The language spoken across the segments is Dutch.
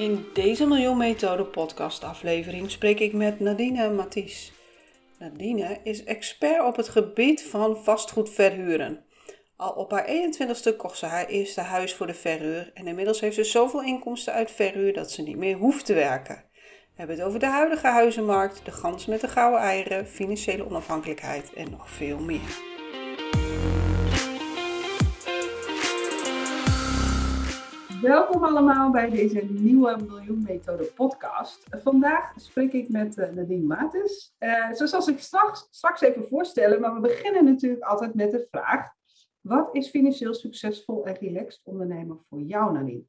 In deze Miljoen Methode podcast aflevering spreek ik met Nadine Mathies. Nadine is expert op het gebied van vastgoed verhuren. Al op haar 21ste kocht ze haar eerste huis voor de verhuur en inmiddels heeft ze zoveel inkomsten uit verhuur dat ze niet meer hoeft te werken. We hebben het over de huidige huizenmarkt, de gans met de gouden eieren, financiële onafhankelijkheid en nog veel meer. Welkom allemaal bij deze nieuwe Miljoen Methode podcast. Vandaag spreek ik met uh, Nadine Matis. Uh, zo zal ik straks, straks even voorstellen, maar we beginnen natuurlijk altijd met de vraag: wat is financieel succesvol en relaxed ondernemen voor jou, Nadine?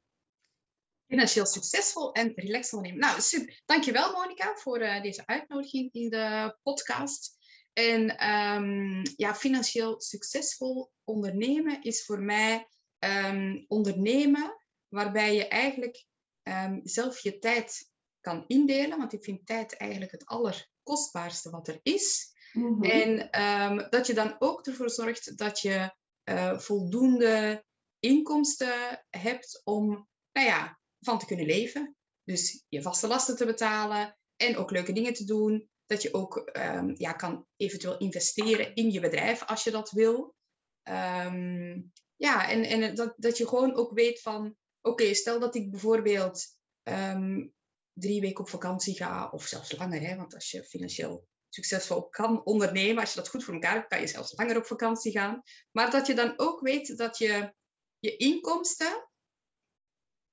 Financieel succesvol en relaxed ondernemen. Nou, super. Dankjewel Monika voor uh, deze uitnodiging in de podcast. En um, ja, financieel succesvol ondernemen is voor mij um, ondernemen waarbij je eigenlijk um, zelf je tijd kan indelen, want ik vind tijd eigenlijk het allerkostbaarste wat er is. Mhm. En um, dat je dan ook ervoor zorgt dat je uh, voldoende inkomsten hebt om nou ja, van te kunnen leven. Dus je vaste lasten te betalen en ook leuke dingen te doen. Dat je ook um, ja, kan eventueel investeren in je bedrijf als je dat wil. Um, ja, en, en dat, dat je gewoon ook weet van Oké, stel dat ik bijvoorbeeld ehm, drie weken op vakantie ga, of zelfs langer, hè, want als je financieel succesvol kan ondernemen, als je dat goed voor elkaar hebt, kan je zelfs langer op vakantie gaan. Maar dat je dan ook weet dat je je inkomsten,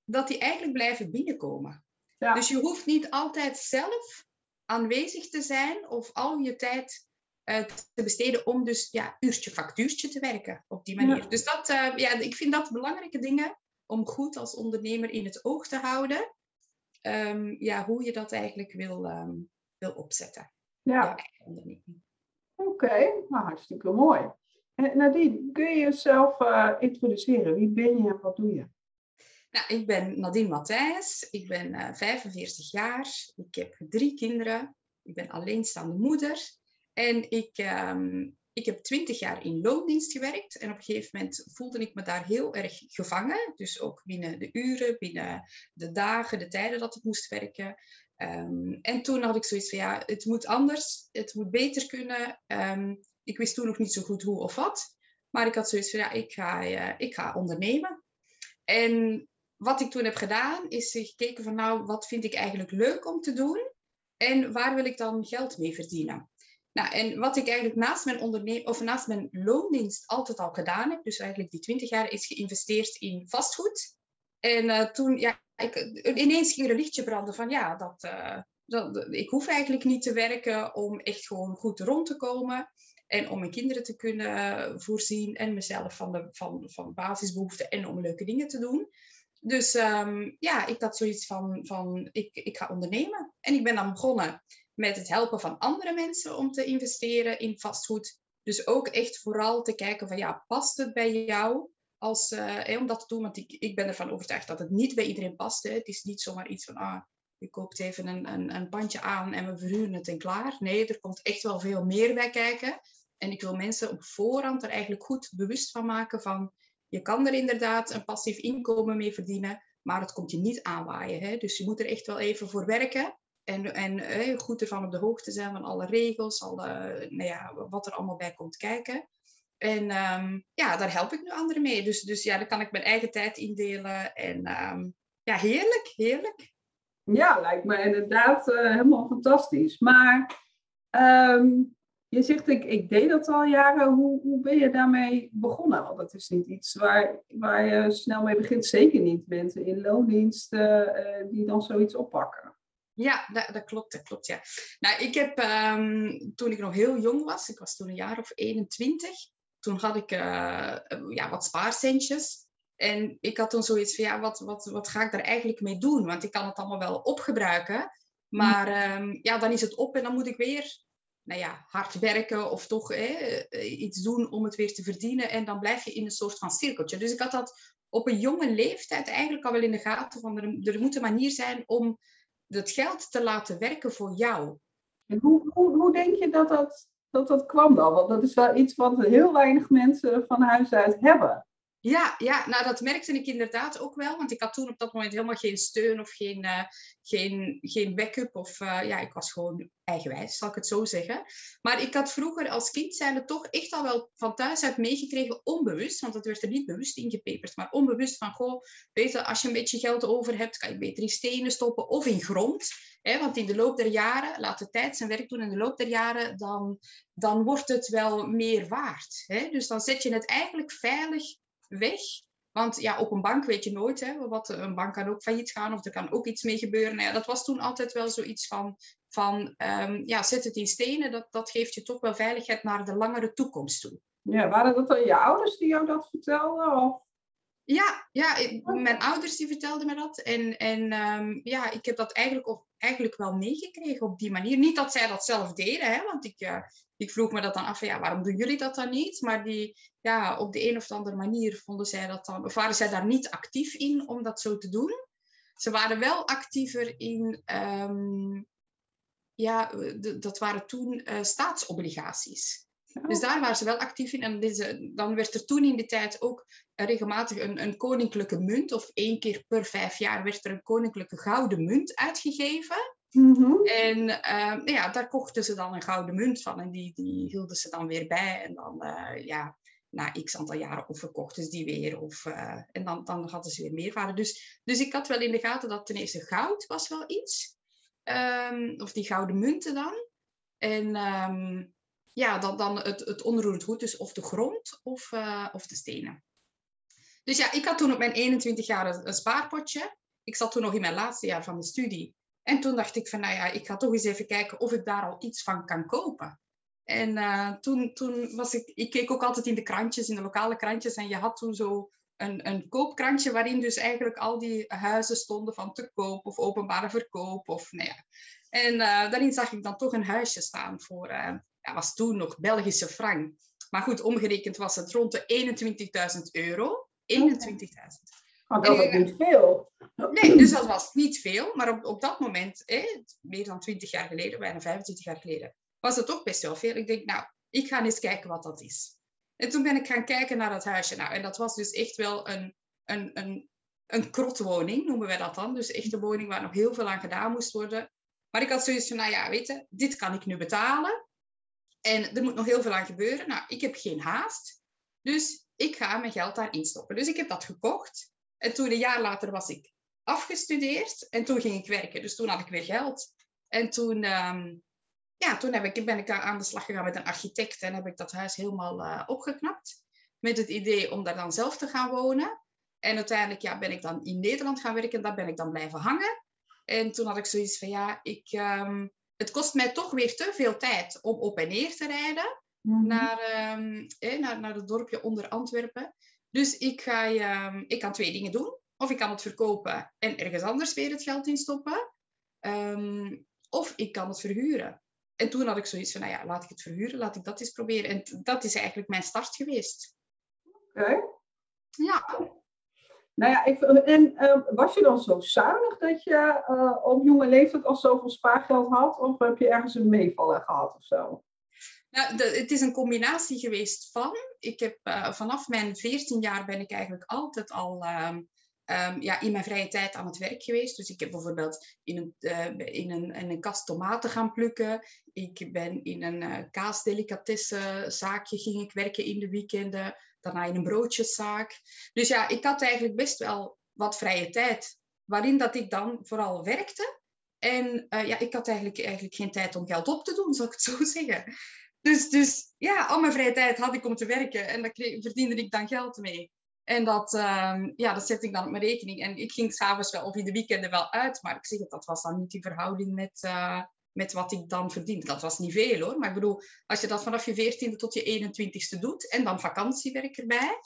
dat die eigenlijk blijven binnenkomen. Ja. Dus je hoeft niet altijd zelf aanwezig te zijn of al je tijd uh, te besteden om dus ja, uurtje factuurtje te werken op die manier. Dus dat, uh, ja, ik vind dat belangrijke dingen om goed als ondernemer in het oog te houden um, ja, hoe je dat eigenlijk wil, um, wil opzetten. Ja. Oké, okay, nou hartstikke mooi. En Nadine, kun je jezelf uh, introduceren? Wie ben je en wat doe je? Nou, ik ben Nadine Matthijs, ik ben uh, eh, 45 jaar, ik heb drie kinderen, ik ben alleenstaande moeder en ik um, ik heb twintig jaar in loondienst gewerkt en op een gegeven moment voelde ik me daar heel erg gevangen. Dus ook binnen de uren, binnen de dagen, de tijden dat ik moest werken. Ehm, en toen had ik zoiets van, ja, het moet anders, het moet beter kunnen. Ehm, ik wist toen nog niet zo goed hoe of wat. Maar ik had zoiets van, ja, ik ga, uh, ik ga ondernemen. En wat ik toen heb gedaan, is gekeken van, nou, wat vind ik eigenlijk leuk om te doen? En waar wil ik dan geld mee verdienen? Nou, en wat ik eigenlijk naast mijn, onderne- of naast mijn loondienst altijd al gedaan heb, dus eigenlijk die 20 jaar, is geïnvesteerd in vastgoed. En uh, toen, ja, ik, ineens ging er een lichtje branden van, ja, dat, uh, dat, ik hoef eigenlijk niet te werken om echt gewoon goed rond te komen. En om mijn kinderen te kunnen voorzien en mezelf van, de, van, van basisbehoeften en om leuke dingen te doen. Dus um, ja, ik had zoiets van, van ik, ik ga ondernemen. En ik ben dan begonnen met het helpen van andere mensen om te investeren in vastgoed. Dus ook echt vooral te kijken van ja, past het bij jou als, uh, om dat te doen? Want ik, ik ben ervan overtuigd dat het niet bij iedereen past. Hè. Het is niet zomaar iets van ah, je koopt even een, een, een pandje aan en we verhuren het en klaar. Nee, er komt echt wel veel meer bij kijken. En ik wil mensen op voorhand er eigenlijk goed bewust van maken van je kan er inderdaad een passief inkomen mee verdienen, maar het komt je niet aanwaaien. Hè? Dus je moet er echt wel even voor werken. En, en eh, goed ervan op de hoogte zijn van alle regels, alle, nou ja, wat er allemaal bij komt kijken. En um, ja, daar help ik nu anderen mee. Dus, dus ja, dan kan ik mijn eigen tijd indelen. En um, ja, heerlijk, heerlijk. Ja, lijkt me inderdaad uh, helemaal fantastisch. Maar um, je zegt, ik, ik deed dat al jaren. Hoe, hoe ben je daarmee begonnen? Want dat is niet iets waar, waar je snel mee begint. Zeker niet mensen in loondiensten uh, die dan zoiets oppakken. Ja, dat, dat, klopt, dat klopt, ja. Nou, ik heb, um, toen ik nog heel jong was, ik was toen een jaar of 21, toen had ik uh, ja, wat spaarcentjes. En ik had toen zoiets van, ja, wat, wat, wat ga ik daar eigenlijk mee doen? Want ik kan het allemaal wel opgebruiken, maar um, ja, dan is het op en dan moet ik weer nou ja, hard werken of toch hè, iets doen om het weer te verdienen. En dan blijf je in een soort van cirkeltje. Dus ik had dat op een jonge leeftijd eigenlijk al wel in de gaten van er, er moet een manier zijn om het geld te laten werken voor jou. En hoe, hoe, hoe denk je dat dat, dat dat kwam dan? Want dat is wel iets wat heel weinig mensen van huis uit hebben. Ja, ja, nou dat merkte ik inderdaad ook wel, want ik had toen op dat moment helemaal geen steun of geen, uh, geen, geen backup. Of uh, ja, ik was gewoon eigenwijs, zal ik het zo zeggen. Maar ik had vroeger als kind zijnde toch echt al wel van thuis uit meegekregen, onbewust, want dat werd er niet bewust ingepeperd, maar onbewust van, goh, je, als je een beetje geld over hebt, kan je beter in stenen stoppen of in grond. Hè, want in de loop der jaren, laat de tijd zijn werk doen, in de loop der jaren, dan, dan wordt het wel meer waard. Hè? Dus dan zet je het eigenlijk veilig weg. Want ja, op een bank weet je nooit, hè, wat, een bank kan ook failliet gaan of er kan ook iets mee gebeuren. Nou dat was toen altijd wel zoiets van, van um, ja, zet het in stenen, dat, dat geeft je toch wel veiligheid naar de langere toekomst toe. Ja, waren dat dan je ouders die jou dat vertelden? Of? Ja, ja, mijn ouders die vertelden me dat. En, en um, ja, ik heb dat eigenlijk, ook, eigenlijk wel meegekregen op die manier. Niet dat zij dat zelf deden, hè, want ik, uh, ik vroeg me dat dan af, ja, waarom doen jullie dat dan niet? Maar die, ja, op de een of andere manier vonden zij dat dan, of waren zij daar niet actief in om dat zo te doen. Ze waren wel actiever in, um, ja, de, dat waren toen uh, staatsobligaties. Dus daar waren ze wel actief in. En deze, dan werd er toen in de tijd ook regelmatig een, een, koninklijke munt, of één keer per vijf jaar werd er een koninklijke gouden munt uitgegeven. Mm-hmm. En uh, nou ja, daar kochten ze dan een gouden munt van en die, die hielden ze dan weer bij. En dan, uh, ja, na x aantal jaren of verkochten ze die weer. Of, uh, en dan, dan hadden ze weer meerwaarde. Dus, dus ik had wel in de gaten dat ten eerste goud was wel iets. Um, of die gouden munten dan. En um, ja, dan, dan het, het onroerend goed, dus of de grond of, of de stenen. Dus ja, ik had toen op mijn 21 jaar een, spaarpotje. Ik zat toen nog in mijn laatste jaar van de studie. En toen dacht ik van, nou ja, ik ga toch eens even kijken of ik daar al iets van kan kopen. En uh, toen, toen was ik, ik keek ook altijd in de krantjes, in de lokale krantjes. En je had toen zo een, een koopkrantje waarin dus eigenlijk al die huizen stonden van te koop of openbare verkoop. Of, nou ja. En uh, daarin zag ik dan toch een huisje staan voor, was toen nog Belgische frank. Maar goed, omgerekend was het rond de 21.000 euro. 21.000. Oh, dat is niet veel. Nee, dus dat was niet veel. Maar op, op dat moment, meer dan 20 jaar geleden, bijna 25 jaar geleden, was het toch best wel veel. Ik denk, nou, ik ga eens kijken wat dat is. En toen ben ik gaan kijken naar dat huisje. Nou, en dat was dus echt wel een, een, een, een krotwoning, noemen wij dat dan. Dus echt een woning waar nog heel veel aan gedaan moest worden. Maar ik had zoiets van, nou ja, weet je, dit kan ik nu betalen. En er moet nog heel veel aan gebeuren. Nou, ik heb geen haast. Dus ik ga mijn geld daarin stoppen. Dus ik heb dat gekocht. En toen een jaar later was ik afgestudeerd. En toen ging ik werken. Dus toen had ik weer geld. En toen, um, ja, toen heb ik, ben ik aan de slag gegaan met een architect. En heb ik dat huis helemaal uh, opgeknapt. Met het idee om daar dan zelf te gaan wonen. En uiteindelijk ja, ben ik dan in Nederland gaan werken. Daar ben ik dan blijven hangen. En toen had ik zoiets van, ja, ik, um, het kost mij toch weer te veel tijd om op en neer te rijden. Mhm. naar, um, eh, naar, naar het dorpje onder Antwerpen. Dus ik, ga, um, ik kan twee dingen doen. Of ik kan het verkopen en ergens anders weer het geld in stoppen. Um, of ik kan het verhuren. En toen had ik zoiets van, nou ja, laat ik het verhuren, laat ik dat eens proberen. En dat is eigenlijk mijn start geweest. Oké. Ja. Nou ja, ik, en uh, was je dan zo zuinig dat je uh, op jonge leeftijd al zoveel spaargeld had? Of heb je ergens een meevaller gehad of zo? Nou, het is een combinatie geweest van. Ik heb uh, vanaf mijn 14 jaar ben ik eigenlijk altijd al um, um, ja, in mijn vrije tijd aan het werk geweest. Dus ik heb bijvoorbeeld in een, uh, in een, in een kast tomaten gaan plukken. Ik ben in een uh, kaasdelicatessenzaakje ging ik werken in de weekenden. Daarna in een broodjeszaak. Dus ja, ik had eigenlijk best wel wat vrije tijd. Waarin dat ik dan vooral werkte. En ja, ik had eigenlijk, eigenlijk geen tijd om geld op te doen, zou ik het zo zeggen. Dus, dus ja, al mijn vrije tijd had ik om te werken en daar verdiende ik dan geld mee. En dat, uh, ja, dat zette ik dan op mijn rekening. En ik ging s'avonds wel of in de weekenden wel uit, maar ik zeg het, dat was dan niet in verhouding met, uh, met wat ik dan verdiende. Dat was niet veel hoor, maar ik bedoel, als je dat vanaf je 14e tot je 21ste doet en dan vakantiewerk erbij,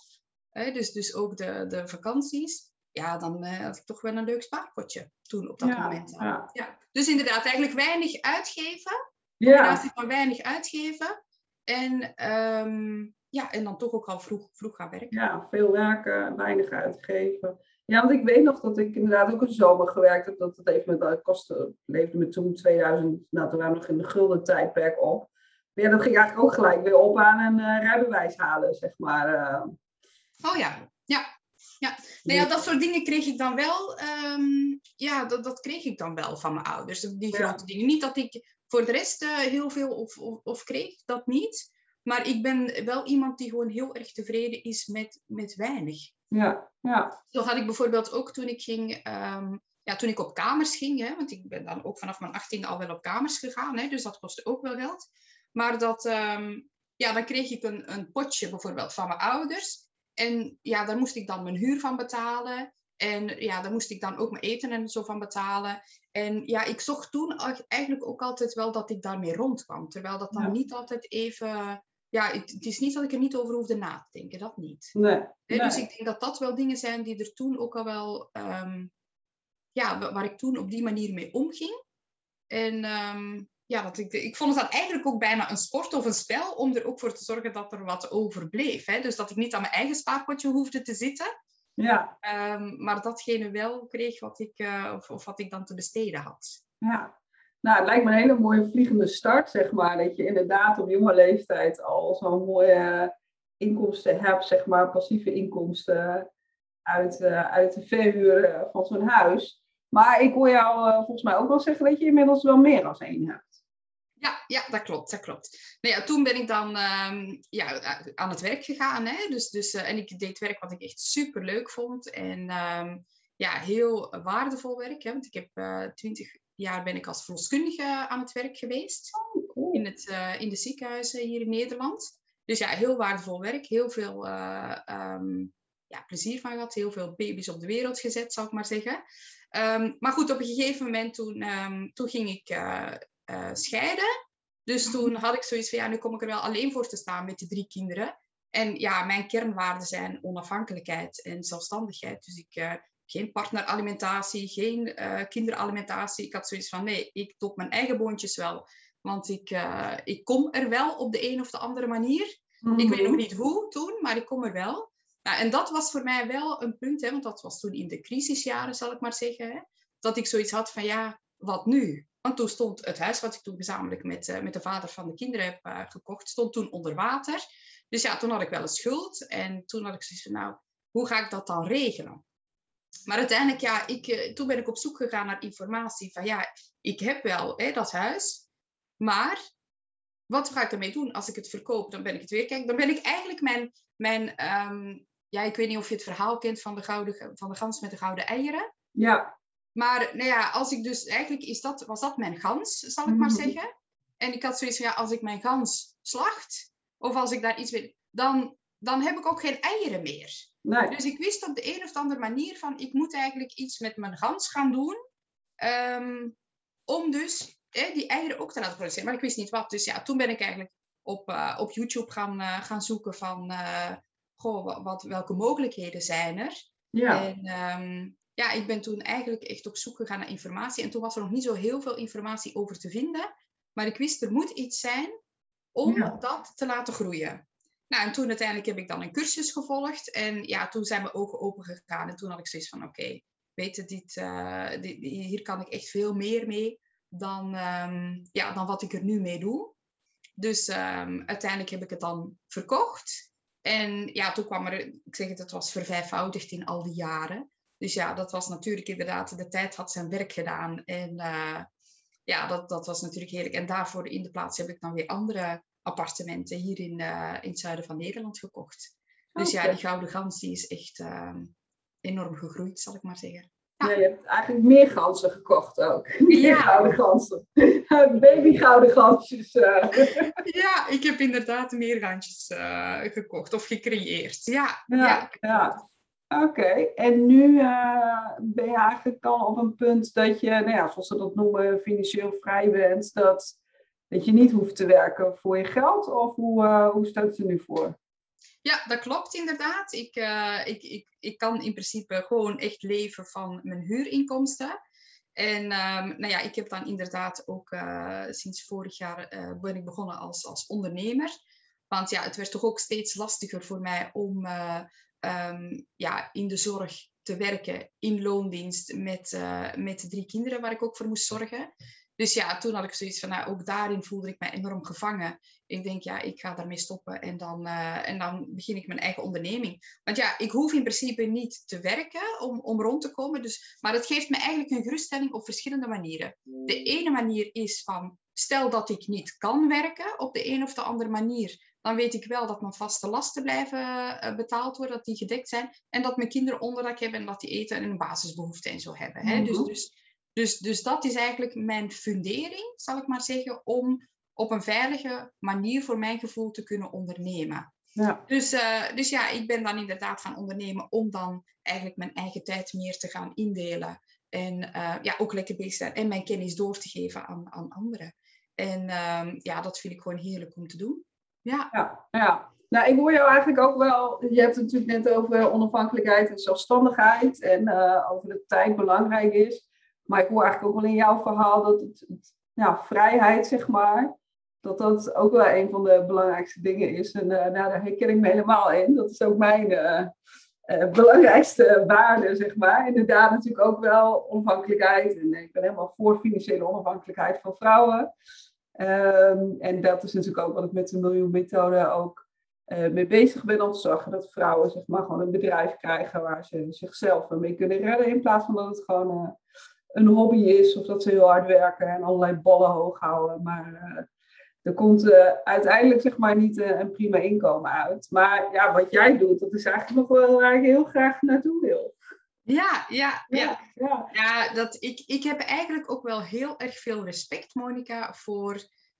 hè, dus, dus ook de, de vakanties, ja, dan uh, had ik toch wel een leuk spaarpotje toen op dat moment. Ja. ja. Dus inderdaad, eigenlijk weinig uitgeven combinatie van weinig uitgeven en, ehm, ja, en dan toch ook al vroeg, vroeg gaan werken. Ja, veel werken, weinig uitgeven. Ja, want ik weet nog dat ik inderdaad ook een zomer gewerkt heb. Dat het even met kosten leefde me toen 2000, nou toen waren we nog in de gulden tijdperk op. Maar ja, dat ging eigenlijk ook gelijk weer op aan een uh, rijbewijs halen, zeg maar. Uh. Oh ja, ja. Ja. Nou ja, dat soort dingen kreeg ik dan wel. Um, ja, dat, dat kreeg ik dan wel van mijn ouders. Die grote dingen. Niet dat ik voor de rest uh, heel veel of, of, of, kreeg, dat niet. Maar ik ben wel iemand die gewoon heel erg tevreden is met, met weinig. Ja, ja. Zo had ik bijvoorbeeld ook toen ik ging, um, ja, toen ik op kamers ging, hè, want ik ben dan ook vanaf mijn achttiende al wel op kamers gegaan, hè, dus dat kostte ook wel geld. Maar dat, um, ja, dan kreeg ik een, een potje bijvoorbeeld van mijn ouders. En ja, daar moest ik dan mijn huur van betalen. En ja, daar moest ik dan ook mijn eten en zo van betalen. En ja, ik zocht toen eigenlijk ook altijd wel dat ik daarmee rondkwam. Terwijl dat dan niet altijd even ja, het, het, is niet dat ik er niet over hoefde na te denken, dat niet. Nee, Dus ik denk dat dat wel dingen zijn die er toen ook al wel, um, ja, waar ik toen op die manier mee omging. En um, ja, dat ik, ik vond het dan eigenlijk ook bijna een sport of een spel om er ook voor te zorgen dat er wat overbleef. Hè? Dus dat ik niet aan mijn eigen spaarpotje hoefde te zitten. Ja. Um, maar datgene wel kreeg wat ik, uh, of, of wat ik dan te besteden had. Ja, nou, het lijkt me een hele mooie vliegende start, zeg maar. Dat je inderdaad op jonge leeftijd al zo'n mooie inkomsten hebt, zeg maar, passieve inkomsten uit, uh, uit de verhuur van zo'n huis. Maar ik hoor jou uh, volgens mij ook wel zeggen dat je inmiddels wel meer dan één hebt. Ja, ja, dat klopt, dat klopt. Nou ja, toen ben ik dan um, ja, aan het werk gegaan. Hè? Dus, dus, uh, en ik deed werk wat ik echt super leuk vond. En um, ja, heel waardevol werk. Hè? Want ik heb twintig jaar ben ik als verloskundige aan het werk geweest. Oh, in, het, uh, in de ziekenhuizen hier in Nederland. Dus ja, heel waardevol werk. Heel veel uh, um, ja, plezier van gehad. Heel veel baby's op de wereld gezet, zou ik maar zeggen. Um, maar goed, op een gegeven moment toen, um, toen ging ik uh, scheiden. Dus toen had ik zoiets van, ja, nu kom ik er wel alleen voor te staan met de drie kinderen. En ja, mijn kernwaarden zijn onafhankelijkheid en zelfstandigheid. Dus ik geen partneralimentatie, geen uh, kinderalimentatie. Ik had zoiets van, nee, ik top mijn eigen boontjes wel. Want ik, uh, ik kom er wel op de een of de andere manier. Ik weet nog niet hoe toen, maar ik kom er wel. Nou, en dat was voor mij wel een punt, hè, want dat was toen in de crisisjaren, zal ik maar zeggen. Hè, dat ik zoiets had van, ja, wat nu? Want toen stond het huis wat ik toen gezamenlijk met, uh, met de vader van de kinderen heb uh, gekocht, stond toen onder water. Dus ja, toen had ik wel een schuld. En toen had ik zoiets van, nou, hoe ga ik dat dan regelen? Maar uiteindelijk, ja, ik, uh, toen ben ik op zoek gegaan naar informatie van, ja, ik heb wel hè, dat huis, maar wat ga ik ermee doen? Als ik het verkoop, dan ben ik het weer. Kijk, dan ben ik eigenlijk mijn, mijn um, ja, ik weet niet of je het verhaal kent van de, gouden, van de gans met de gouden eieren. Ja. Maar nou ja, als ik dus, eigenlijk is dat, was dat mijn gans, zal ik maar Mhm. zeggen. En ik had zoiets van, ja, als ik mijn gans slacht, of als ik daar iets weet, dan, dan heb ik ook geen eieren meer. Nee. Dus ik wist op de een of andere manier van, ik moet eigenlijk iets met mijn gans gaan doen. ehm, om dus eh, die eieren ook te laten produceren. Maar ik wist niet wat. Dus ja, toen ben ik eigenlijk op, eh, op YouTube gaan, eh, gaan zoeken van, eh, goh, wat, welke mogelijkheden zijn er? Ja. En ehm, ja, ik ben toen eigenlijk echt op zoek gegaan naar informatie. En toen was er nog niet zo heel veel informatie over te vinden. Maar ik wist, er moet iets zijn om Ja. dat te laten groeien. Nou, en toen uiteindelijk heb ik dan een cursus gevolgd. En ja, toen zijn mijn ogen open gegaan. En toen had ik zoiets van, oké, weet je, dit, eh, hier kan ik echt veel meer mee dan, ehm, ja, dan wat ik er nu mee doe. Dus ehm, uiteindelijk heb ik het dan verkocht. En ja, toen kwam er, ik zeg het, het was vervijfvoudigd in al die jaren. Dus ja, dat was natuurlijk inderdaad, de tijd had zijn werk gedaan. En eh, ja, dat, dat was natuurlijk heerlijk. En daarvoor in de plaats heb ik dan weer andere appartementen hier in, uh, in het zuiden van Nederland gekocht. Dus ja, die gouden gans die is echt ehm, enorm gegroeid, zal ik maar zeggen. Ja, je hebt eigenlijk meer ganzen gekocht ook. Meer Ja. gouden ganzen. Baby gouden gansjes. eh. Ja, ik heb inderdaad meer gansjes eh, gekocht of gecreëerd. Ja, ja. Ja. Oké, en nu eh, ben je eigenlijk dan op een punt dat je, nou ja, zoals ze dat noemen, financieel vrij bent, dat, dat je niet hoeft te werken voor je geld? Of hoe, eh, hoe staat er nu voor? Ja, dat klopt inderdaad. Ik, uh, ik, ik, ik kan in principe gewoon echt leven van mijn huurinkomsten. En ehm, nou ja, ik heb dan inderdaad ook uh, sinds vorig jaar uh, ben ik begonnen als, als ondernemer. Want ja, het werd toch ook steeds lastiger voor mij om uh, um, ja, in de zorg te werken, in loondienst, met, met drie kinderen waar ik ook voor moest zorgen. Dus ja, toen had ik zoiets van, nou, ook daarin voelde ik me enorm gevangen. Ik denk, ja, ik ga daarmee stoppen en dan, uh, en dan begin ik mijn eigen onderneming. Want ja, ik hoef in principe niet te werken om, om rond te komen. Dus, maar het geeft me eigenlijk een geruststelling op verschillende manieren. De ene manier is van, stel dat ik niet kan werken op de een of de andere manier. Dan weet ik wel dat mijn vaste lasten blijven uh, betaald worden, dat die gedekt zijn. En dat mijn kinderen onderdak hebben en dat die eten en een basisbehoefte en zo hebben. Hè? Dus, dus dus, dus dat is eigenlijk mijn fundering, zal ik maar zeggen, om op een veilige manier voor mijn gevoel te kunnen ondernemen. Ja. Dus, uh, dus ja, ik ben dan inderdaad gaan ondernemen om dan eigenlijk mijn eigen tijd meer te gaan indelen. En uh, ja, ook lekker bezig zijn en mijn kennis door te geven aan, aan anderen. En uh, ja, dat vind ik gewoon heerlijk om te doen. Ja. ja, ja. Nou, ik hoor jou eigenlijk ook wel. Je hebt het natuurlijk net over onafhankelijkheid en zelfstandigheid. En uh, over de tijd belangrijk is. Maar ik hoor eigenlijk ook wel in jouw verhaal dat het, ja, vrijheid, zeg maar, dat dat ook wel een van de belangrijkste dingen is. En uh, nou, daar herken ik me helemaal in. Dat is ook mijn uh, uh, belangrijkste waarde, zeg maar. Inderdaad, natuurlijk ook wel onafhankelijkheid. En ik ben helemaal voor financiële onafhankelijkheid van vrouwen. Um, en dat is natuurlijk ook wat ik met de miljoenmethode ook mee bezig ben. Om te zorgen dat vrouwen zeg maar, gewoon een bedrijf krijgen waar ze zichzelf mee kunnen redden. In plaats van dat het gewoon een hobby is of dat ze heel hard werken en allerlei ballen hoog houden. Maar uh, er komt uh, uiteindelijk zeg maar niet uh, een prima inkomen uit. Maar ja, wat jij doet, dat is eigenlijk nog wel waar ik heel graag naartoe wil. Ja, ja, ja. ja. ja dat, ik, ik heb eigenlijk ook wel heel erg veel respect, Monica, voor,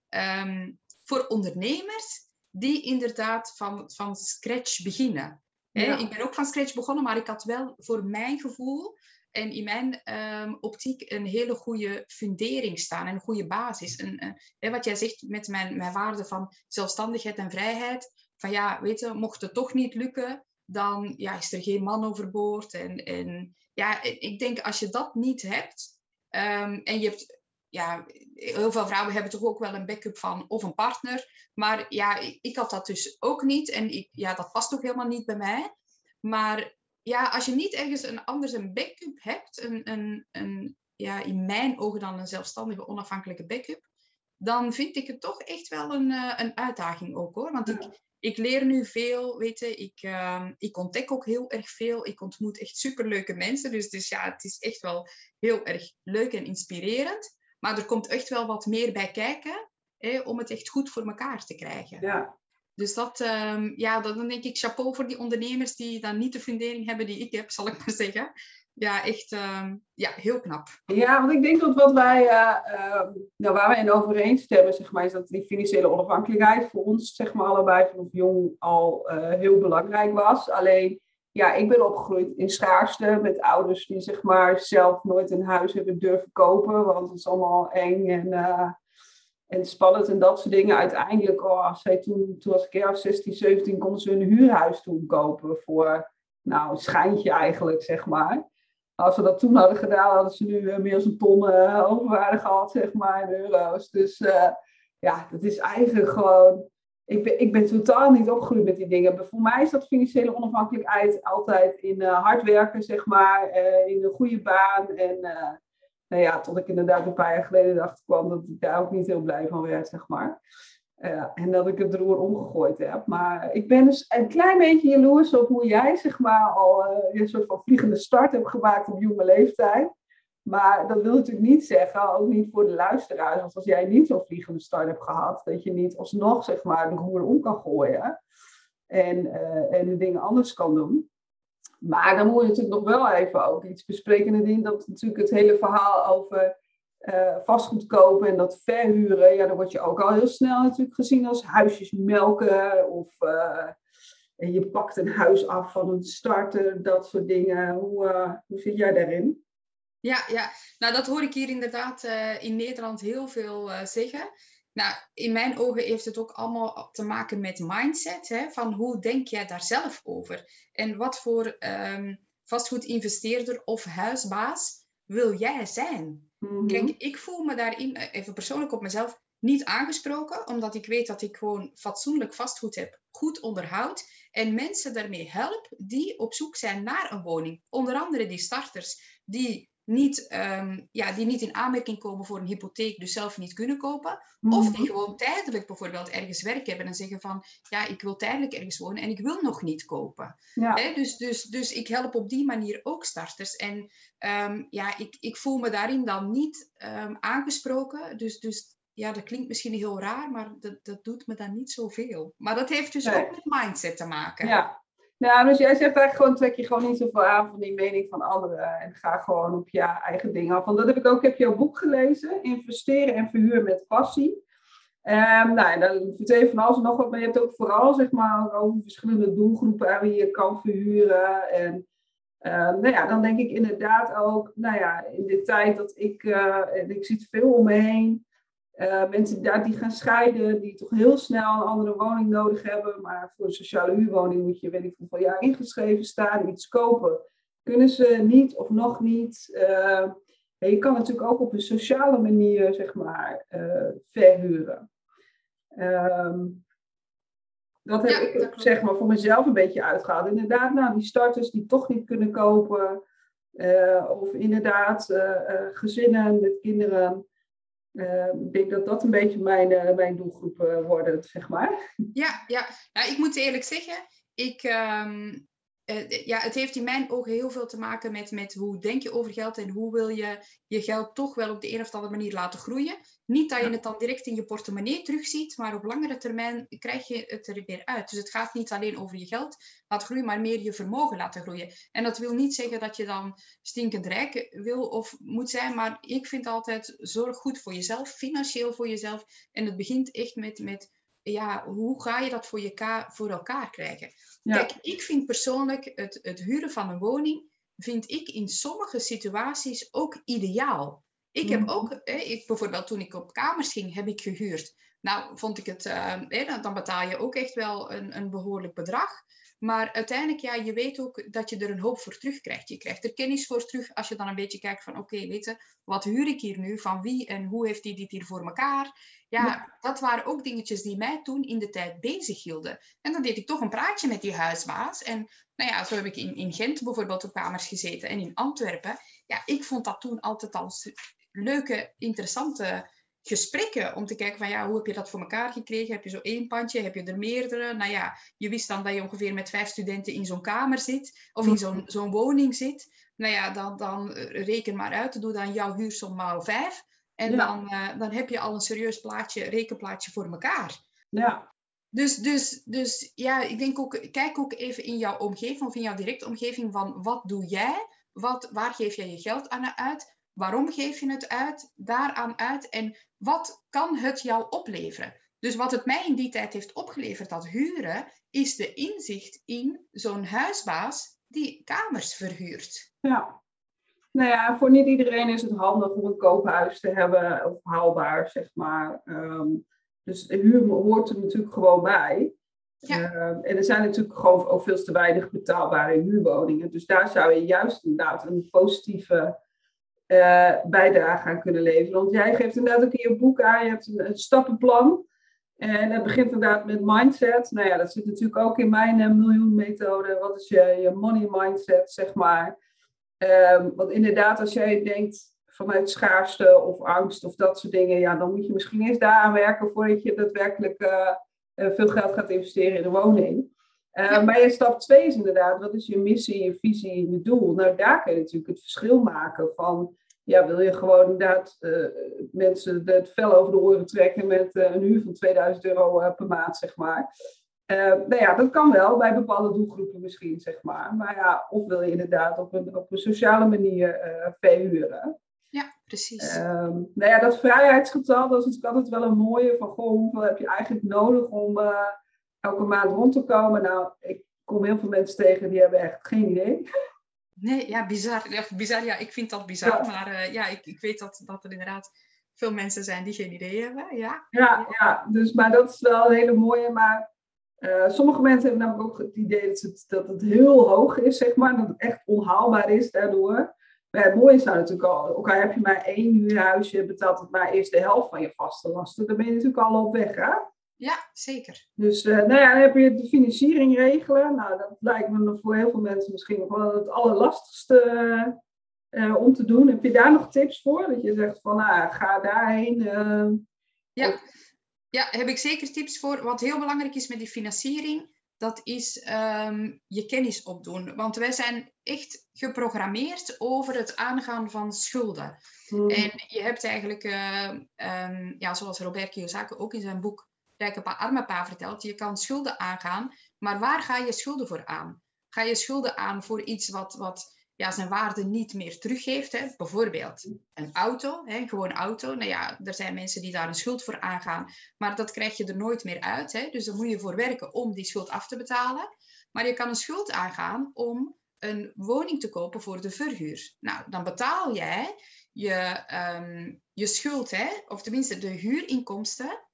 um, voor ondernemers die inderdaad van, van scratch beginnen. Ja. Ik ben ook van scratch begonnen, maar ik had wel voor mijn gevoel en in mijn um, optiek een hele goede fundering staan, een goede basis. En, wat jij zegt met mijn, mijn waarde van zelfstandigheid en vrijheid, van ja, weet je, mocht het toch niet lukken, dan ja, is er geen man overboord. En, en ja, ik denk als je dat niet hebt, um, en je hebt, ja, heel veel vrouwen hebben toch ook wel een backup van of een partner, maar ja, ik, ik had dat dus ook niet en ik, ja, dat past ook helemaal niet bij mij. Maar ja, als je niet ergens een anders een backup hebt, een, een, een, ja, in mijn ogen dan een zelfstandige, onafhankelijke backup, dan vind ik het toch echt wel een, uh, een uitdaging ook hoor. Want ik, ik leer nu veel, weet je, ik, uh, ik ontdek ook heel erg veel. Ik ontmoet echt superleuke mensen. Dus, dus ja, het is echt wel heel erg leuk en inspirerend. Maar er komt echt wel wat meer bij kijken hè, om het echt goed voor elkaar te krijgen. Ja, dus dat, um, ja, dan denk ik chapeau voor die ondernemers die dan niet de fundering hebben die ik heb, zal ik maar zeggen. Ja, echt um, ja, heel knap. Ja, want ik denk dat wat wij, uh, nou, waar wij in overeenstemmen, zeg maar, is dat die financiële onafhankelijkheid voor ons, zeg maar, allebei vanaf jong al uh, heel belangrijk was. Alleen, ja, ik ben opgegroeid in schaarste met ouders die, zeg maar, zelf nooit een huis hebben durven kopen, want het is allemaal eng en en spannend en dat soort dingen. Uiteindelijk, oh, zij toen, toen was ik jaar 16, 17, konden ze een huurhuis toen kopen voor, nou, een schijntje eigenlijk, zeg maar. Als ze dat toen hadden gedaan, hadden ze nu uh, meer dan een ton uh, overwaarde gehad, zeg maar, in euro's. Dus uh, ja, dat is eigenlijk gewoon... Ik ben, ik ben totaal niet opgegroeid met die dingen. Voor mij is dat financiële onafhankelijkheid altijd in hard werken, zeg maar. in een goede baan en nou ja, tot ik inderdaad een paar jaar geleden dacht kwam dat ik daar ook niet heel blij van werd, zeg maar. Uh, en dat ik het roer omgegooid heb. Maar ik ben dus een klein beetje jaloers op hoe jij, zeg maar, al uh, een soort van vliegende start hebt gemaakt op jonge leeftijd. Maar dat wil natuurlijk niet zeggen, ook niet voor de luisteraars, want als jij niet zo'n vliegende start hebt gehad, dat je niet alsnog, zeg maar, de roer om kan gooien en, uh, en de dingen anders kan doen. Maar dan moet je natuurlijk nog wel even ook iets bespreken. En ik dat natuurlijk het hele verhaal over uh, vastgoed kopen en dat verhuren, ja, dan word je ook al heel snel natuurlijk gezien als huisjes melken of en je pakt een huis af van een starter, dat soort dingen. Hoe, uh, hoe zit jij daarin? Ja, ja, nou dat hoor ik hier inderdaad in Nederland heel veel zeggen. Nou, in mijn ogen heeft het ook allemaal te maken met mindset. Hè? Van hoe denk jij daar zelf over? En wat voor um, vastgoedinvesteerder of huisbaas wil jij zijn? Mhm. Kijk, ik voel me daarin, eh, even persoonlijk op mezelf, niet aangesproken, omdat ik weet dat ik gewoon fatsoenlijk vastgoed heb, goed onderhoud en mensen daarmee help die op zoek zijn naar een woning. Onder andere die starters die niet, ehm, ja, die niet in aanmerking komen voor een hypotheek, dus zelf niet kunnen kopen. Of die Mhm. gewoon tijdelijk bijvoorbeeld ergens werk hebben en zeggen van, ja, ik wil tijdelijk ergens wonen en ik wil nog niet kopen. Ja. Dus, dus, dus ik help op die manier ook starters. En ehm, ja, ik, ik voel me daarin dan niet ehm, aangesproken. Dus, dus ja, dat klinkt misschien heel raar, maar dat, dat doet me dan niet zoveel. Maar dat heeft dus Nee. ook met mindset te maken. Ja. Nou, dus jij zegt eigenlijk gewoon, trek je gewoon niet zoveel aan van die mening van anderen. En ga gewoon op je eigen dingen af. Want dat heb ik ook, ik heb jouw boek gelezen. Investeren en verhuren met passie. Ehm nou, en dan vertel je van alles en nog wat. Maar je hebt ook vooral, zeg maar, over verschillende doelgroepen aan wie je kan verhuren. En ehm, nou ja, dan denk ik inderdaad ook, nou ja, in de tijd dat ik, en ik zie het veel om me heen. Eh, mensen die, daar- die gaan scheiden, die toch heel snel een andere woning nodig hebben. Maar voor een sociale huurwoning moet je, weet ik hoeveel jaar ingeschreven staan, iets kopen. Kunnen ze niet of nog niet. Eh, je kan natuurlijk ook op een sociale manier, zeg maar, eh, verhuren. Ehm, dat heb Ja, ik, dat zeg maar, voor mezelf een beetje uitgehaald. Inderdaad, nou, die starters die toch niet kunnen kopen. of inderdaad, gezinnen met kinderen. Eh, ik denk dat dat een beetje mijn, eh, mijn doelgroep eh, worden, zeg maar. Ja, ja. Nou, ik moet eerlijk zeggen, ik, ehm, eh, ja, het heeft in mijn ogen heel veel te maken met, met hoe denk je over geld en hoe wil je je geld toch wel op de een of andere manier laten groeien. Niet dat je het dan direct in je portemonnee terugziet, maar op langere termijn krijg je het er weer uit. Dus het gaat niet alleen over je geld laten groeien, maar meer je vermogen laten groeien. En dat wil niet zeggen dat je dan stinkend rijk wil of moet zijn, maar ik vind altijd zorg goed voor jezelf, financieel voor jezelf. En het begint echt met, met ja, hoe ga je dat voor, je ka- voor elkaar krijgen? Ja. Kijk, ik vind persoonlijk het, het huren van een woning, vind ik in sommige situaties ook ideaal. Ik heb Mhm. ook, ik, bijvoorbeeld toen ik op kamers ging, heb ik gehuurd. Nou, vond ik het, eh, dan, betaal je ook echt wel een, een behoorlijk bedrag. Maar uiteindelijk, ja, je weet ook dat je er een hoop voor terugkrijgt. Je krijgt er kennis voor terug als je dan een beetje kijkt van, oké, weet je, wat huur ik hier nu? Van wie en hoe heeft die dit hier voor elkaar? Ja, Ja. dat waren ook dingetjes die mij toen in de tijd bezig hielden. En dan deed ik toch een praatje met die huisbaas. En nou ja, zo heb ik in, in Gent bijvoorbeeld op kamers gezeten en in Antwerpen. Ja, ik vond dat toen altijd al leuke, interessante gesprekken om te kijken van ja, hoe heb je dat voor elkaar gekregen? Heb je zo één pandje? Heb je er meerdere? Nou ja, je wist dan dat je ongeveer met vijf studenten in zo'n kamer zit of in zo'n zo'n woning zit. Nou ja, dan, dan reken maar uit. Doe dan jouw huursom maal vijf. En Ja. dan, eh, dan heb je al een serieus plaatje, rekenplaatje voor elkaar. Ja, Dus, dus, dus ja, ik denk ook, kijk ook even in jouw omgeving of in jouw directe omgeving van wat doe jij? Wat, waar geef jij je geld aan uit? Waarom geef je het uit? Daaraan uit? En wat kan het jou opleveren? Dus wat het mij in die tijd heeft opgeleverd, dat huren, is de inzicht in zo'n huisbaas die kamers verhuurt. ja. Nou ja, voor niet iedereen is het handig om een koophuis te hebben of haalbaar, zeg maar. Ehm, dus de huur hoort er natuurlijk gewoon bij. Ja. Ehm, en er zijn natuurlijk gewoon ook veel te weinig betaalbare huurwoningen. Dus daar zou je juist inderdaad een positieve eh, bijdrage aan kunnen leveren. Want jij geeft inderdaad ook in je boek aan, je hebt een, een stappenplan. En het begint inderdaad met mindset. Nou ja, dat zit natuurlijk ook in mijn eh, miljoenmethode. Wat is je, je money mindset, zeg maar. Ehm, want inderdaad, als jij denkt vanuit schaarste of angst of dat soort dingen, ja, dan moet je misschien eerst daaraan werken voordat je daadwerkelijk eh, veel geld gaat investeren in een woning. Ja. Maar je stap twee is inderdaad, wat is je missie, je visie, je doel? Nou, daar kun je natuurlijk het verschil maken van, ja, wil je gewoon inderdaad eh, mensen het vel over de oren trekken met eh, een huur van 2000 euro eh, per maand, zeg maar. Nou ja, dat kan wel bij bepaalde doelgroepen misschien, zeg maar. Maar ja, of wil je inderdaad op een, op een sociale manier verhuren. Ja, precies. Ehm, nou ja, dat vrijheidsgetal, dat is natuurlijk altijd wel een mooie van, goh, hoeveel heb je eigenlijk nodig om elke maand rond te komen? Nou, ik kom heel veel mensen tegen die hebben echt geen idee. Nee, ja, bizar. Ja, bizar, ja, ik vind dat bizar. Ja. Maar eh, ja, ik, ik weet dat, dat er inderdaad veel mensen zijn die geen idee hebben. Ja, Ja, ja dus, maar dat is wel een hele mooie. Maar eh, sommige mensen hebben namelijk ook het idee dat het, dat het heel hoog is, zeg maar. Dat het echt onhaalbaar is daardoor. Maar het mooie is nou natuurlijk al, ook al heb je maar één huurhuis, je betaalt het maar eerst de helft van je vaste lasten. Dan ben je natuurlijk al op weg, hè? Ja, zeker. Dus uh, nou ja, dan heb je de financiering regelen. Nou, dat lijkt me voor heel veel mensen misschien nog wel het allerlastigste uh, om te doen. Heb je daar nog tips voor? Dat je zegt van, nou, ga daarheen. Uh, ja. ja, heb ik zeker tips voor. Wat heel belangrijk is met die financiering, dat is um, je kennis opdoen. Want wij zijn echt geprogrammeerd over het aangaan van schulden. Hmm. En je hebt eigenlijk, uh, um, ja, zoals Robert Kiyosaki ook in zijn boek Rijke Arme Pa vertelt, je kan schulden aangaan, maar waar ga je schulden voor aan? Ga je schulden aan voor iets wat, wat ja, zijn waarde niet meer teruggeeft. Hè. Bijvoorbeeld een auto, hè, gewone auto. Nou ja, er zijn mensen die daar een schuld voor aangaan, maar dat krijg je er nooit meer uit. Hè. Dus daar moet je voor werken om die schuld af te betalen. Maar je kan een schuld aangaan om een woning te kopen voor de verhuur. Nou, dan betaal jij je, um, je schuld, hè, of tenminste de huurinkomsten,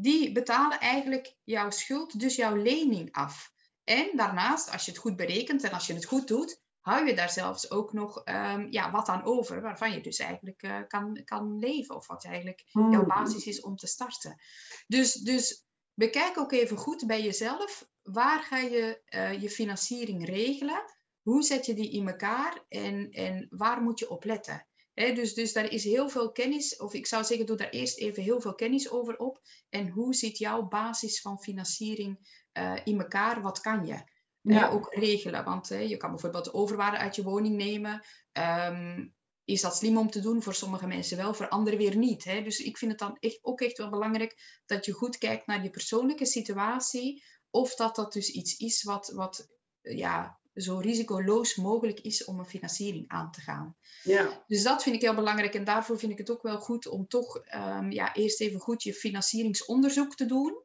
die betalen eigenlijk jouw schuld, dus jouw lening af. En daarnaast, als je het goed berekent en als je het goed doet, hou je daar zelfs ook nog um, ja, wat aan over, waarvan je dus eigenlijk uh, kan, kan leven. Of wat eigenlijk jouw hmm. basis is om te starten. Dus, dus bekijk ook even goed bij jezelf. Waar ga je uh, je financiering regelen? Hoe zet je die in elkaar? En, en waar moet je op letten? He, dus, dus daar is heel veel kennis, of ik zou zeggen, doe daar eerst even heel veel kennis over op. En hoe zit jouw basis van financiering uh, in elkaar? Wat kan je? ja. ook regelen. Want je kan bijvoorbeeld overwaarde uit je woning nemen. Ehm, is dat slim om te doen? Voor sommige mensen wel, voor anderen weer niet. Hè? Dus ik vind het dan echt, ook echt wel belangrijk dat je goed kijkt naar je persoonlijke situatie. Of dat dat dus iets is wat, wat ja, zo risicoloos mogelijk is om een financiering aan te gaan. Ja. Dus dat vind ik heel belangrijk. En daarvoor vind ik het ook wel goed om toch um, ja, eerst even goed je financieringsonderzoek te doen.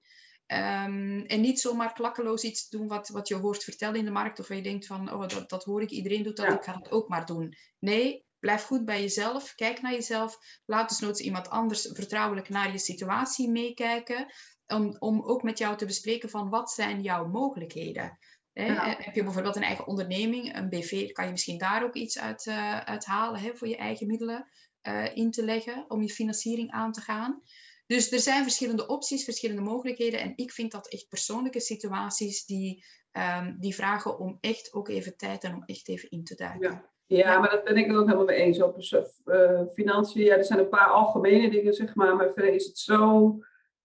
Um, en niet zomaar klakkeloos iets doen wat, wat je hoort vertellen in de markt. Of je denkt van, oh, dat, dat hoor ik, iedereen doet dat, ik ga het ook maar doen. Nee, blijf goed bij jezelf. Kijk naar jezelf. Laat dus nooit iemand anders vertrouwelijk naar je situatie meekijken. Om, om ook met jou te bespreken van, wat zijn jouw mogelijkheden? He, Heb je bijvoorbeeld een eigen onderneming, een BV, kan je misschien daar ook iets uit, uh, uit halen hè, voor je eigen middelen uh, in te leggen om je financiering aan te gaan. Dus er zijn verschillende opties, verschillende mogelijkheden. En ik vind dat echt persoonlijke situaties die, um, die vragen om echt ook even tijd en om echt even in te duiken. Ja. Ja, maar dat ben ik er ook helemaal mee eens. Op uh, financiën, ja, er zijn een paar algemene dingen, zeg maar. Maar verder is het zo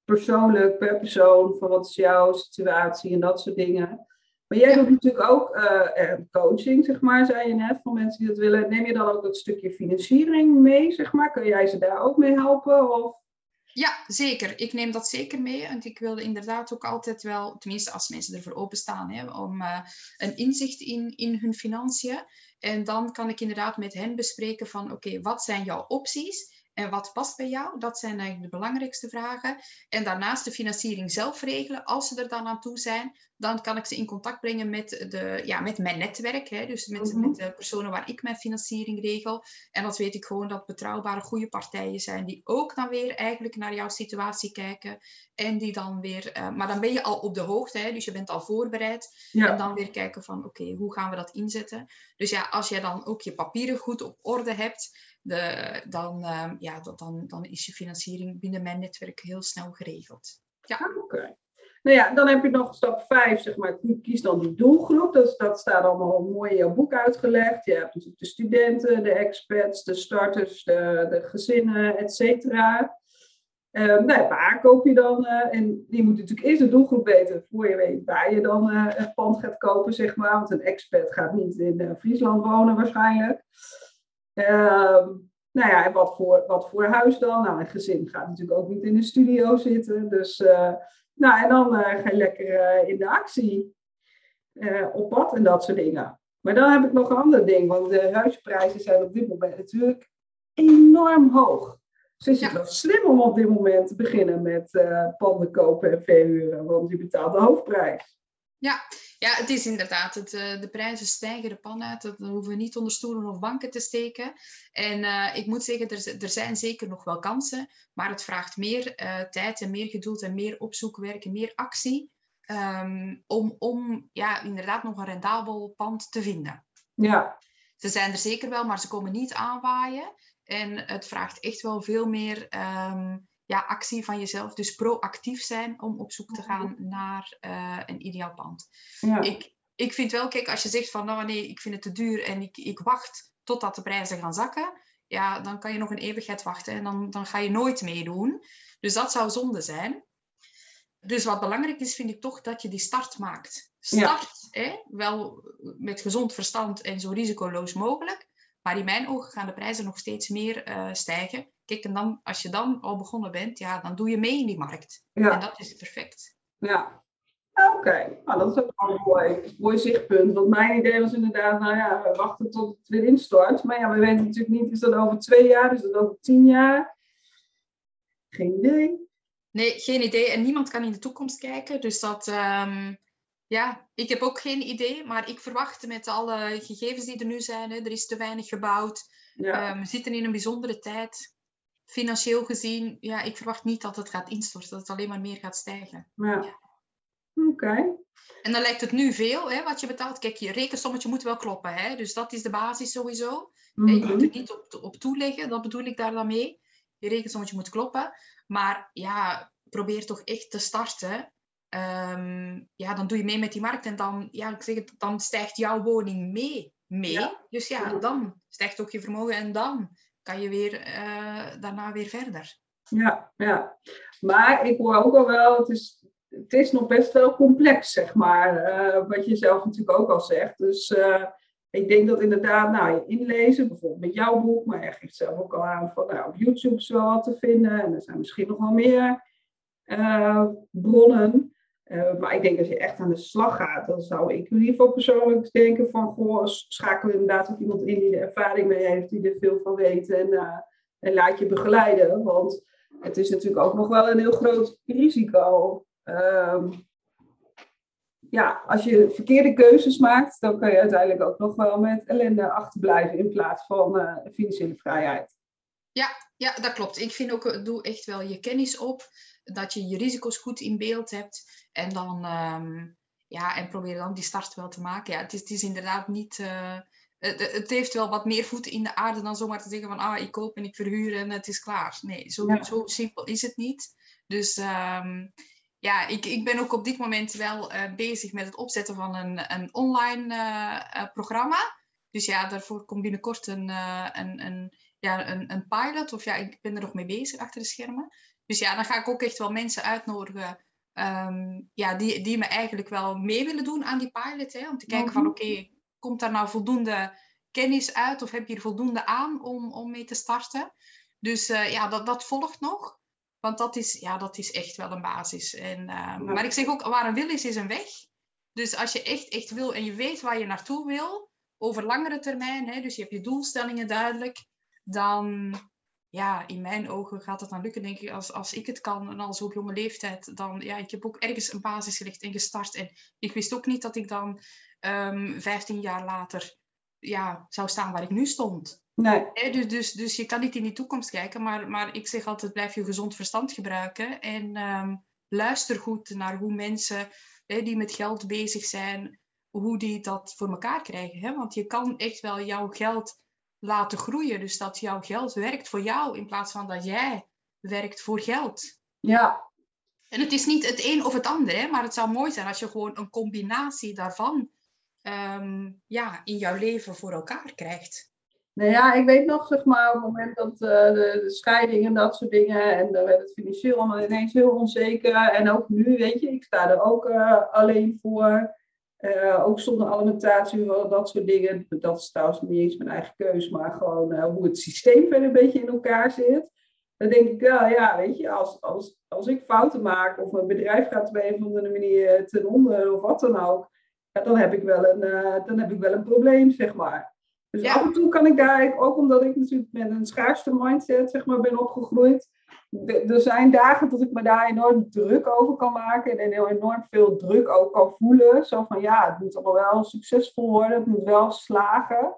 persoonlijk per persoon. Van wat is jouw situatie en dat soort dingen. Maar jij doet natuurlijk ook uh, coaching, zeg maar, zei je net, van mensen die dat willen. Neem je dan ook dat stukje financiering mee, zeg maar? Kun jij ze daar ook mee helpen? Of? Ja, zeker. Ik neem dat zeker mee. Want ik wilde inderdaad ook altijd wel, tenminste als mensen ervoor openstaan, hè, om uh, een inzicht in, in hun financiën. En dan kan ik inderdaad met hen bespreken van, oké, wat zijn jouw opties? En wat past bij jou? Dat zijn eigenlijk de belangrijkste vragen. En daarnaast de financiering zelf regelen. Als ze er dan aan toe zijn, dan kan ik ze in contact brengen met, de, ja, met mijn netwerk. Hè? Dus met, mhm. met de personen waar ik mijn financiering regel. En dat weet ik gewoon dat betrouwbare, goede partijen zijn die ook dan weer eigenlijk naar jouw situatie kijken. En die dan weer, uh, maar dan ben je al op de hoogte, hè? dus je bent al voorbereid. En dan weer kijken van oké, hoe gaan we dat inzetten? Dus ja, als jij dan ook je papieren goed op orde hebt, de, dan, uh, ja, dan, dan is je financiering binnen mijn netwerk heel snel geregeld. Ja. Ah, oké. Nou ja, dan heb je nog stap 5, zeg maar, kies dan die doelgroep. Dat, dat staat allemaal mooi in jouw boek uitgelegd. Je hebt natuurlijk de studenten, de expats, de starters, de, de gezinnen, et cetera. Uh, nou, waar koop je dan? Uh, en die moet natuurlijk eerst de doelgroep weten voor je weet waar je dan het pand gaat kopen, zeg maar. Want een expat gaat niet in Friesland wonen waarschijnlijk. Ehm, nou ja, en wat voor, wat voor huis dan? Nou, een gezin gaat natuurlijk ook niet in de studio zitten. Dus nou, en dan uh, ga je lekker uh, in de actie op pad en dat soort dingen. Maar dan heb ik nog een ander ding, want de huisprijzen zijn op dit moment natuurlijk enorm hoog. Dus is het wel slim om op dit moment te beginnen met panden kopen en verhuren, want je betaalt de hoofdprijs. Ja, ja, het is inderdaad. Het, de prijzen stijgen de pan uit. Dat hoeven we niet onder stoelen of banken te steken. En uh, ik moet zeggen, er, er zijn zeker nog wel kansen. Maar het vraagt meer uh, tijd en meer geduld en meer opzoekwerk en meer actie. Um, om, om ja, inderdaad nog een rendabel pand te vinden. Ja. Ze zijn er zeker wel, maar ze komen niet aanwaaien. En het vraagt echt wel veel meer ehm, ja, actie van jezelf. Dus proactief zijn om op zoek te gaan naar uh, een ideaal pand. Ja. Ik, ik vind wel, kijk, als je zegt van nou nee, ik vind het te duur en ik, ik wacht totdat de prijzen gaan zakken. Ja, dan kan je nog een eeuwigheid wachten en dan, dan ga je nooit meedoen. Dus dat zou zonde zijn. Dus wat belangrijk is, vind ik toch dat je die start maakt. Start, hè, wel met gezond verstand en zo risicoloos mogelijk. Maar in mijn ogen gaan de prijzen nog steeds meer uh, stijgen. Kijk, en dan, als je dan al begonnen bent, ja, dan doe je mee in die markt. Ja. En dat is perfect. Ja, Oké, nou, dat is ook wel een mooi, mooi zichtpunt. Want mijn idee was inderdaad, nou ja, we wachten tot het weer instort. Maar ja, we weten natuurlijk niet, is dat over twee jaar, is dat over tien jaar? Geen idee. Nee, geen idee. En niemand kan in de toekomst kijken. Dus dat, um, ja, ik heb ook geen idee. Maar ik verwacht met alle gegevens die er nu zijn, hè, er is te weinig gebouwd. Ja. Um, we zitten in een bijzondere tijd. Financieel gezien, ja, ik verwacht niet dat het gaat instorten. Dat het alleen maar meer gaat stijgen. Ja. ja. Oké. En dan lijkt het nu veel, hè, wat je betaalt. Kijk, je rekensommetje moet wel kloppen. Hè? Dus dat is de basis sowieso. Mm Je moet er niet op, op toeleggen, dat bedoel ik daar dan mee. Je rekensommetje moet kloppen. Maar ja, probeer toch echt te starten. Um, ja, dan doe je mee met die markt en dan, ja, ik zeg het, dan stijgt jouw woning mee. mee. Dus ja, dan stijgt ook je vermogen en dan kan je weer uh, daarna weer verder. Ja, ja. Maar ik hoor ook al wel, het is, het is nog best wel complex, zeg maar. Uh, wat je zelf natuurlijk ook al zegt. Dus uh, ik denk dat inderdaad, nou, je inlezen, bijvoorbeeld met jouw boek, maar je geeft zelf ook al aan van, nou, op YouTube is wel wat te vinden. En er zijn misschien nog wel meer uh, bronnen. Maar ik denk als je echt aan de slag gaat, dan zou ik in ieder geval persoonlijk denken van, goh, schakel inderdaad ook iemand in die er ervaring mee heeft, die er veel van weet en, en laat je begeleiden. Want het is natuurlijk ook nog wel een heel groot risico. Um, ja, als je verkeerde keuzes maakt, dan kan je uiteindelijk ook nog wel met ellende achterblijven in plaats van uh, financiële vrijheid. Ja, ja, dat klopt. Ik vind ook, doe echt wel je kennis op, dat je je risico's goed in beeld hebt en dan, um, ja, en probeer dan die start wel te maken. Ja, het is, het is inderdaad niet, uh, het, het, heeft wel wat meer voeten in de aarde dan zomaar te zeggen van, ah, ik koop en ik verhuur en het is klaar. Nee, zo, ja. zo simpel is het niet. Dus um, ja, ik, ik ben ook op dit moment wel uh, bezig met het opzetten van een, een online uh, programma. Dus ja, daarvoor komt binnenkort een, een, een, ja, een, een pilot. Of ja, ik ben er nog mee bezig achter de schermen. Dus ja, dan ga ik ook echt wel mensen uitnodigen um, ja, die, die me eigenlijk wel mee willen doen aan die pilot. Hè, om te kijken van oké, okay, komt daar nou voldoende kennis uit? Of heb je er voldoende aan om, om mee te starten? Dus uh, ja, dat, dat volgt nog. Want dat is, ja, dat is echt wel een basis. En, uh, Maar ik zeg ook, waar een wil is, is een weg. Dus als je echt, echt wil en je weet waar je naartoe wil, over langere termijn, hè, dus je hebt je doelstellingen duidelijk, dan, ja, in mijn ogen gaat het dan lukken, denk ik, als, als ik het kan en als op jonge leeftijd, dan, ja, ik heb ook ergens een basis gelegd en gestart. En ik wist ook niet dat ik dan um, ehm, 15 jaar later, ja, zou staan waar ik nu stond. Nee. dus, dus, dus je kan niet in die toekomst kijken, maar, maar ik zeg altijd, blijf je gezond verstand gebruiken en um, luister goed naar hoe mensen die met geld bezig zijn, hoe die dat voor elkaar krijgen. Hè? Want je kan echt wel jouw geld laten groeien, dus dat jouw geld werkt voor jou in plaats van dat jij werkt voor geld. Ja. En het is niet het een of het ander, hè? maar het zou mooi zijn als je gewoon een combinatie daarvan um, ja, in jouw leven voor elkaar krijgt. Nou ja, ik weet nog, zeg maar, op het moment dat uh, de, de, scheiding en dat soort dingen, en dan werd het financieel allemaal ineens heel onzeker. En ook nu, weet je, ik sta er ook uh, alleen voor. Uh, ook zonder alimentatie, dat soort dingen. Dat is trouwens niet eens mijn eigen keus, maar gewoon hoe het systeem verder een beetje in elkaar zit. Dan denk ik wel, ja, weet je, als, als, als ik fouten maak of mijn bedrijf gaat op een of andere manier ten onder of wat dan ook, ja, dan, heb ik wel een, dan heb ik wel een probleem, zeg maar. Dus af en toe kan ik daar, ook omdat ik natuurlijk met een schaarste mindset zeg maar, ben opgegroeid. Er zijn dagen dat ik me daar enorm druk over kan maken en enorm veel druk ook kan voelen. Zo van ja, het moet allemaal wel succesvol worden, het moet wel slagen.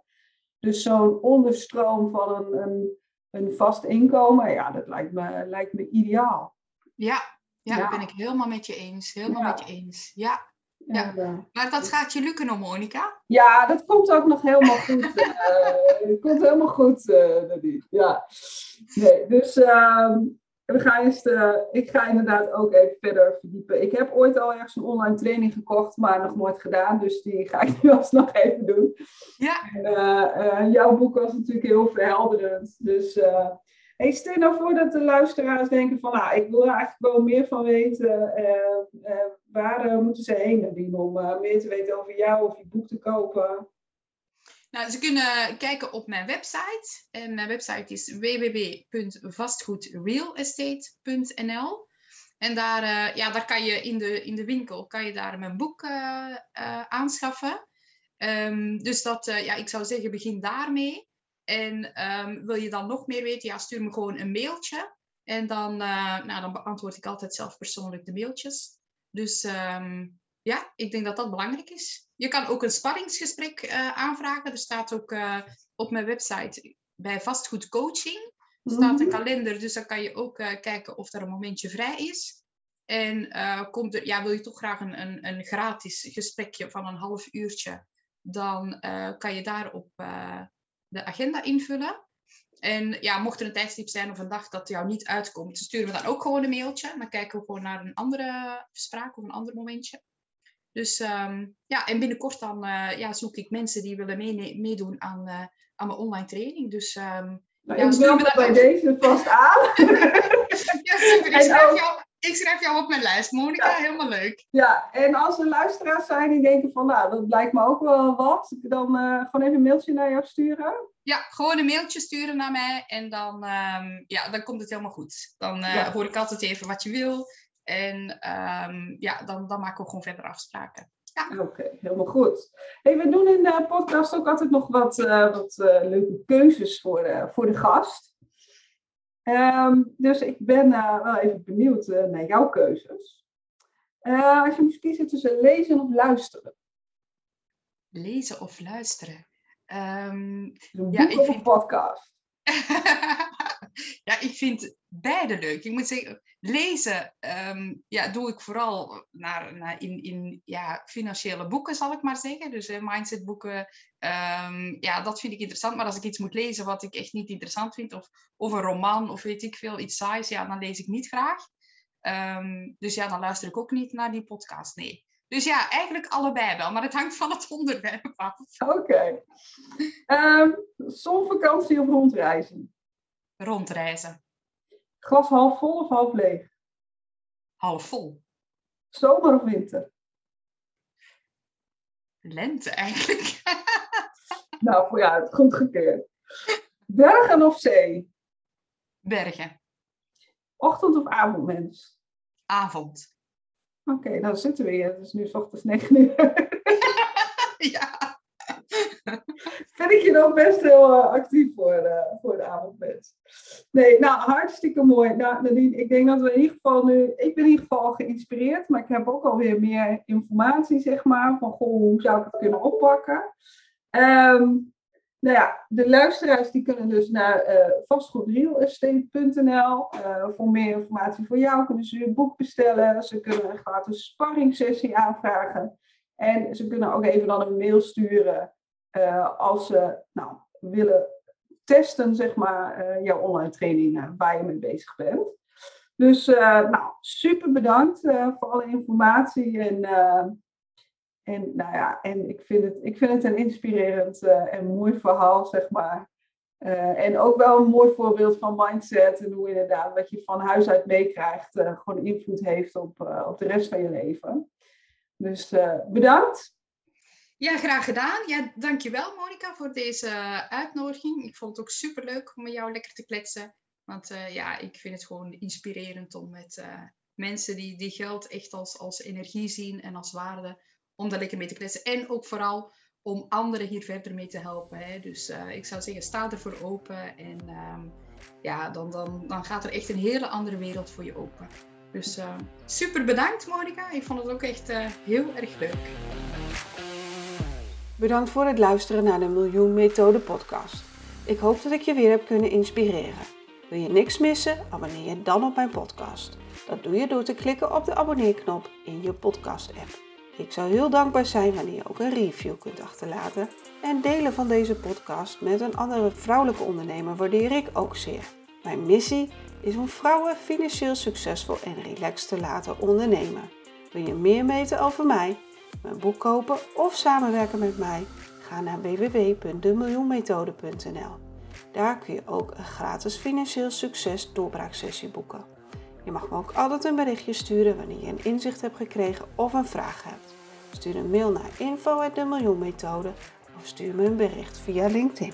Dus zo'n onderstroom van een, een, een vast inkomen, ja, dat lijkt me, lijkt me ideaal. Ja, ja, ja. dat ben ik helemaal met je eens. Helemaal met je eens. Ja. Ja, maar dat gaat je lukken nog, Monica? Ja, dat komt ook nog helemaal goed. uh, dat komt helemaal goed, uh, Ja. Nee, dus uh, we gaan eens, ik ga inderdaad ook even verder verdiepen. Ik heb ooit al ergens een online training gekocht, maar nog nooit gedaan. Dus die ga ik nu alsnog even doen. Ja. En, jouw boek was natuurlijk heel verhelderend. Dus Hey, stel nou voor dat de luisteraars denken van, nou, ik wil er eigenlijk wel meer van weten. Uh, uh, waar uh, moeten ze heen, Nadine, om meer te weten over jou of je boek te kopen? Nou, ze kunnen kijken op mijn website. En mijn website is www.vastgoedrealestate.nl. En daar, ja, daar kan je in de, in de winkel kan je daar mijn boek aanschaffen. Um, dus dat, ja, ik zou zeggen, begin daarmee. En ehm, wil je dan nog meer weten, ja, stuur me gewoon een mailtje. En dan, nou, dan beantwoord ik altijd zelf persoonlijk de mailtjes. Dus um, ja, ik denk dat dat belangrijk is. Je kan ook een sparringsgesprek uh, aanvragen. Er staat ook uh, op mijn website bij vastgoed coaching staat een mhm. kalender. Dus dan kan je ook kijken of er een momentje vrij is. En komt er, ja, wil je toch graag een, een, een gratis gesprekje van een half uurtje, dan kan je daarop de agenda invullen. En ja, mocht er een tijdstip zijn of een dag dat jou niet uitkomt, sturen we dan ook gewoon een mailtje. Dan kijken we gewoon naar een andere afspraak of een ander momentje. Dus um, ja, en binnenkort dan uh, ja, zoek ik mensen die willen meedoen aan, uh, aan mijn online training. Dus um, nou, ja, ik meld bij deze vast aan. ja, super. Ik schrijf, jou, ik schrijf jou op mijn lijst, Monika. Helemaal leuk. Ja, en als er luisteraars zijn die denken van, nou, dat lijkt me ook wel wat, dan uh, gewoon even een mailtje naar jou sturen. Ja, gewoon een mailtje sturen naar mij en dan, um, ja, dan komt het helemaal goed. Dan hoor ik altijd even wat je wil en um, ja, dan, dan maken we gewoon verder afspraken. Ja. Oké, helemaal goed. Hey, we doen in de podcast ook altijd nog wat, uh, wat leuke keuzes voor, de, voor de gast. Um, dus ik ben wel even benieuwd naar jouw keuzes. Als je moest kiezen tussen lezen of luisteren. Lezen of luisteren? Um, ja, ik vind... een podcast? ja, ik vind beide leuk. Ik moet zeggen, lezen um, ja, doe ik vooral naar, naar in, in ja, financiële boeken, zal ik maar zeggen. Dus uh, mindsetboeken. Um, ja, dat vind ik interessant. Maar als ik iets moet lezen wat ik echt niet interessant vind, of, of een roman, of weet ik veel, iets saais, ja, dan lees ik niet graag. Um, dus ja, dan luister ik ook niet naar die podcast. Nee. Dus ja, eigenlijk allebei wel, maar het hangt van het onderwerp af. Oké. Zonvakantie of rondreizen? Rondreizen. Glas half vol of half leeg? Half vol. Zomer of winter? Lente eigenlijk. nou, voor jou, goed gekeerd. Bergen of zee? Bergen. Ochtend of avondmens? Avond. Oké, okay, nou zitten we hier. Het is nu s ochtends 9 uur. ja. Vind ik je nog best heel uh, actief voor de, voor de avondmens. Nee, nou hartstikke mooi. Nou, Nadine, ik denk dat we in ieder geval nu... Ik ben in ieder geval geïnspireerd, maar ik heb ook alweer meer informatie, zeg maar. Van, goh, hoe zou ik het kunnen oppakken? Um, nou ja, de luisteraars die kunnen dus naar uh, vastgoedrealestate.nl uh, voor meer informatie voor jou. Kunnen ze je boek bestellen. Ze kunnen een gratis sparringssessie aanvragen. En ze kunnen ook even dan een mail sturen uh, als ze nou, willen testen, zeg maar, jouw online training waar je mee bezig bent. Dus nou, super bedankt voor alle informatie en en, nou ja, en ik, vind het, ik vind het een inspirerend en mooi verhaal, zeg maar. En ook wel een mooi voorbeeld van mindset en hoe inderdaad wat je van huis uit meekrijgt gewoon invloed heeft op, op de rest van je leven. Dus bedankt. Ja, graag gedaan. Ja, dankjewel Monika voor deze uitnodiging. Ik vond het ook superleuk om met jou lekker te kletsen. Want ja, ik vind het gewoon inspirerend om met mensen die, die geld echt als, als energie zien en als waarde om daar lekker mee te kletsen. En ook vooral om anderen hier verder mee te helpen. Hè. Dus uh, ik zou zeggen, sta ervoor open. En uh, ja, dan, dan, dan gaat er echt een hele andere wereld voor je open. Dus super bedankt Monika. Ik vond het ook echt heel erg leuk. Bedankt voor het luisteren naar de Miljoen Methode podcast. Ik hoop dat ik je weer heb kunnen inspireren. Wil je niks missen? Abonneer je dan op mijn podcast. Dat doe je door te klikken op de abonneerknop in je podcast app. Ik zou heel dankbaar zijn wanneer je ook een review kunt achterlaten. En delen van deze podcast met een andere vrouwelijke ondernemer waardeer ik ook zeer. Mijn missie is om vrouwen financieel succesvol en relaxed te laten ondernemen. Wil je meer weten over mij, mijn boek kopen of samenwerken met mij? Ga naar www.demiljoenmethode.nl. Daar kun je ook een gratis financieel succes doorbraaksessie boeken. Je mag me ook altijd een berichtje sturen wanneer je een inzicht hebt gekregen of een vraag hebt. Stuur een mail naar info@demiljoenmethode of stuur me een bericht via LinkedIn.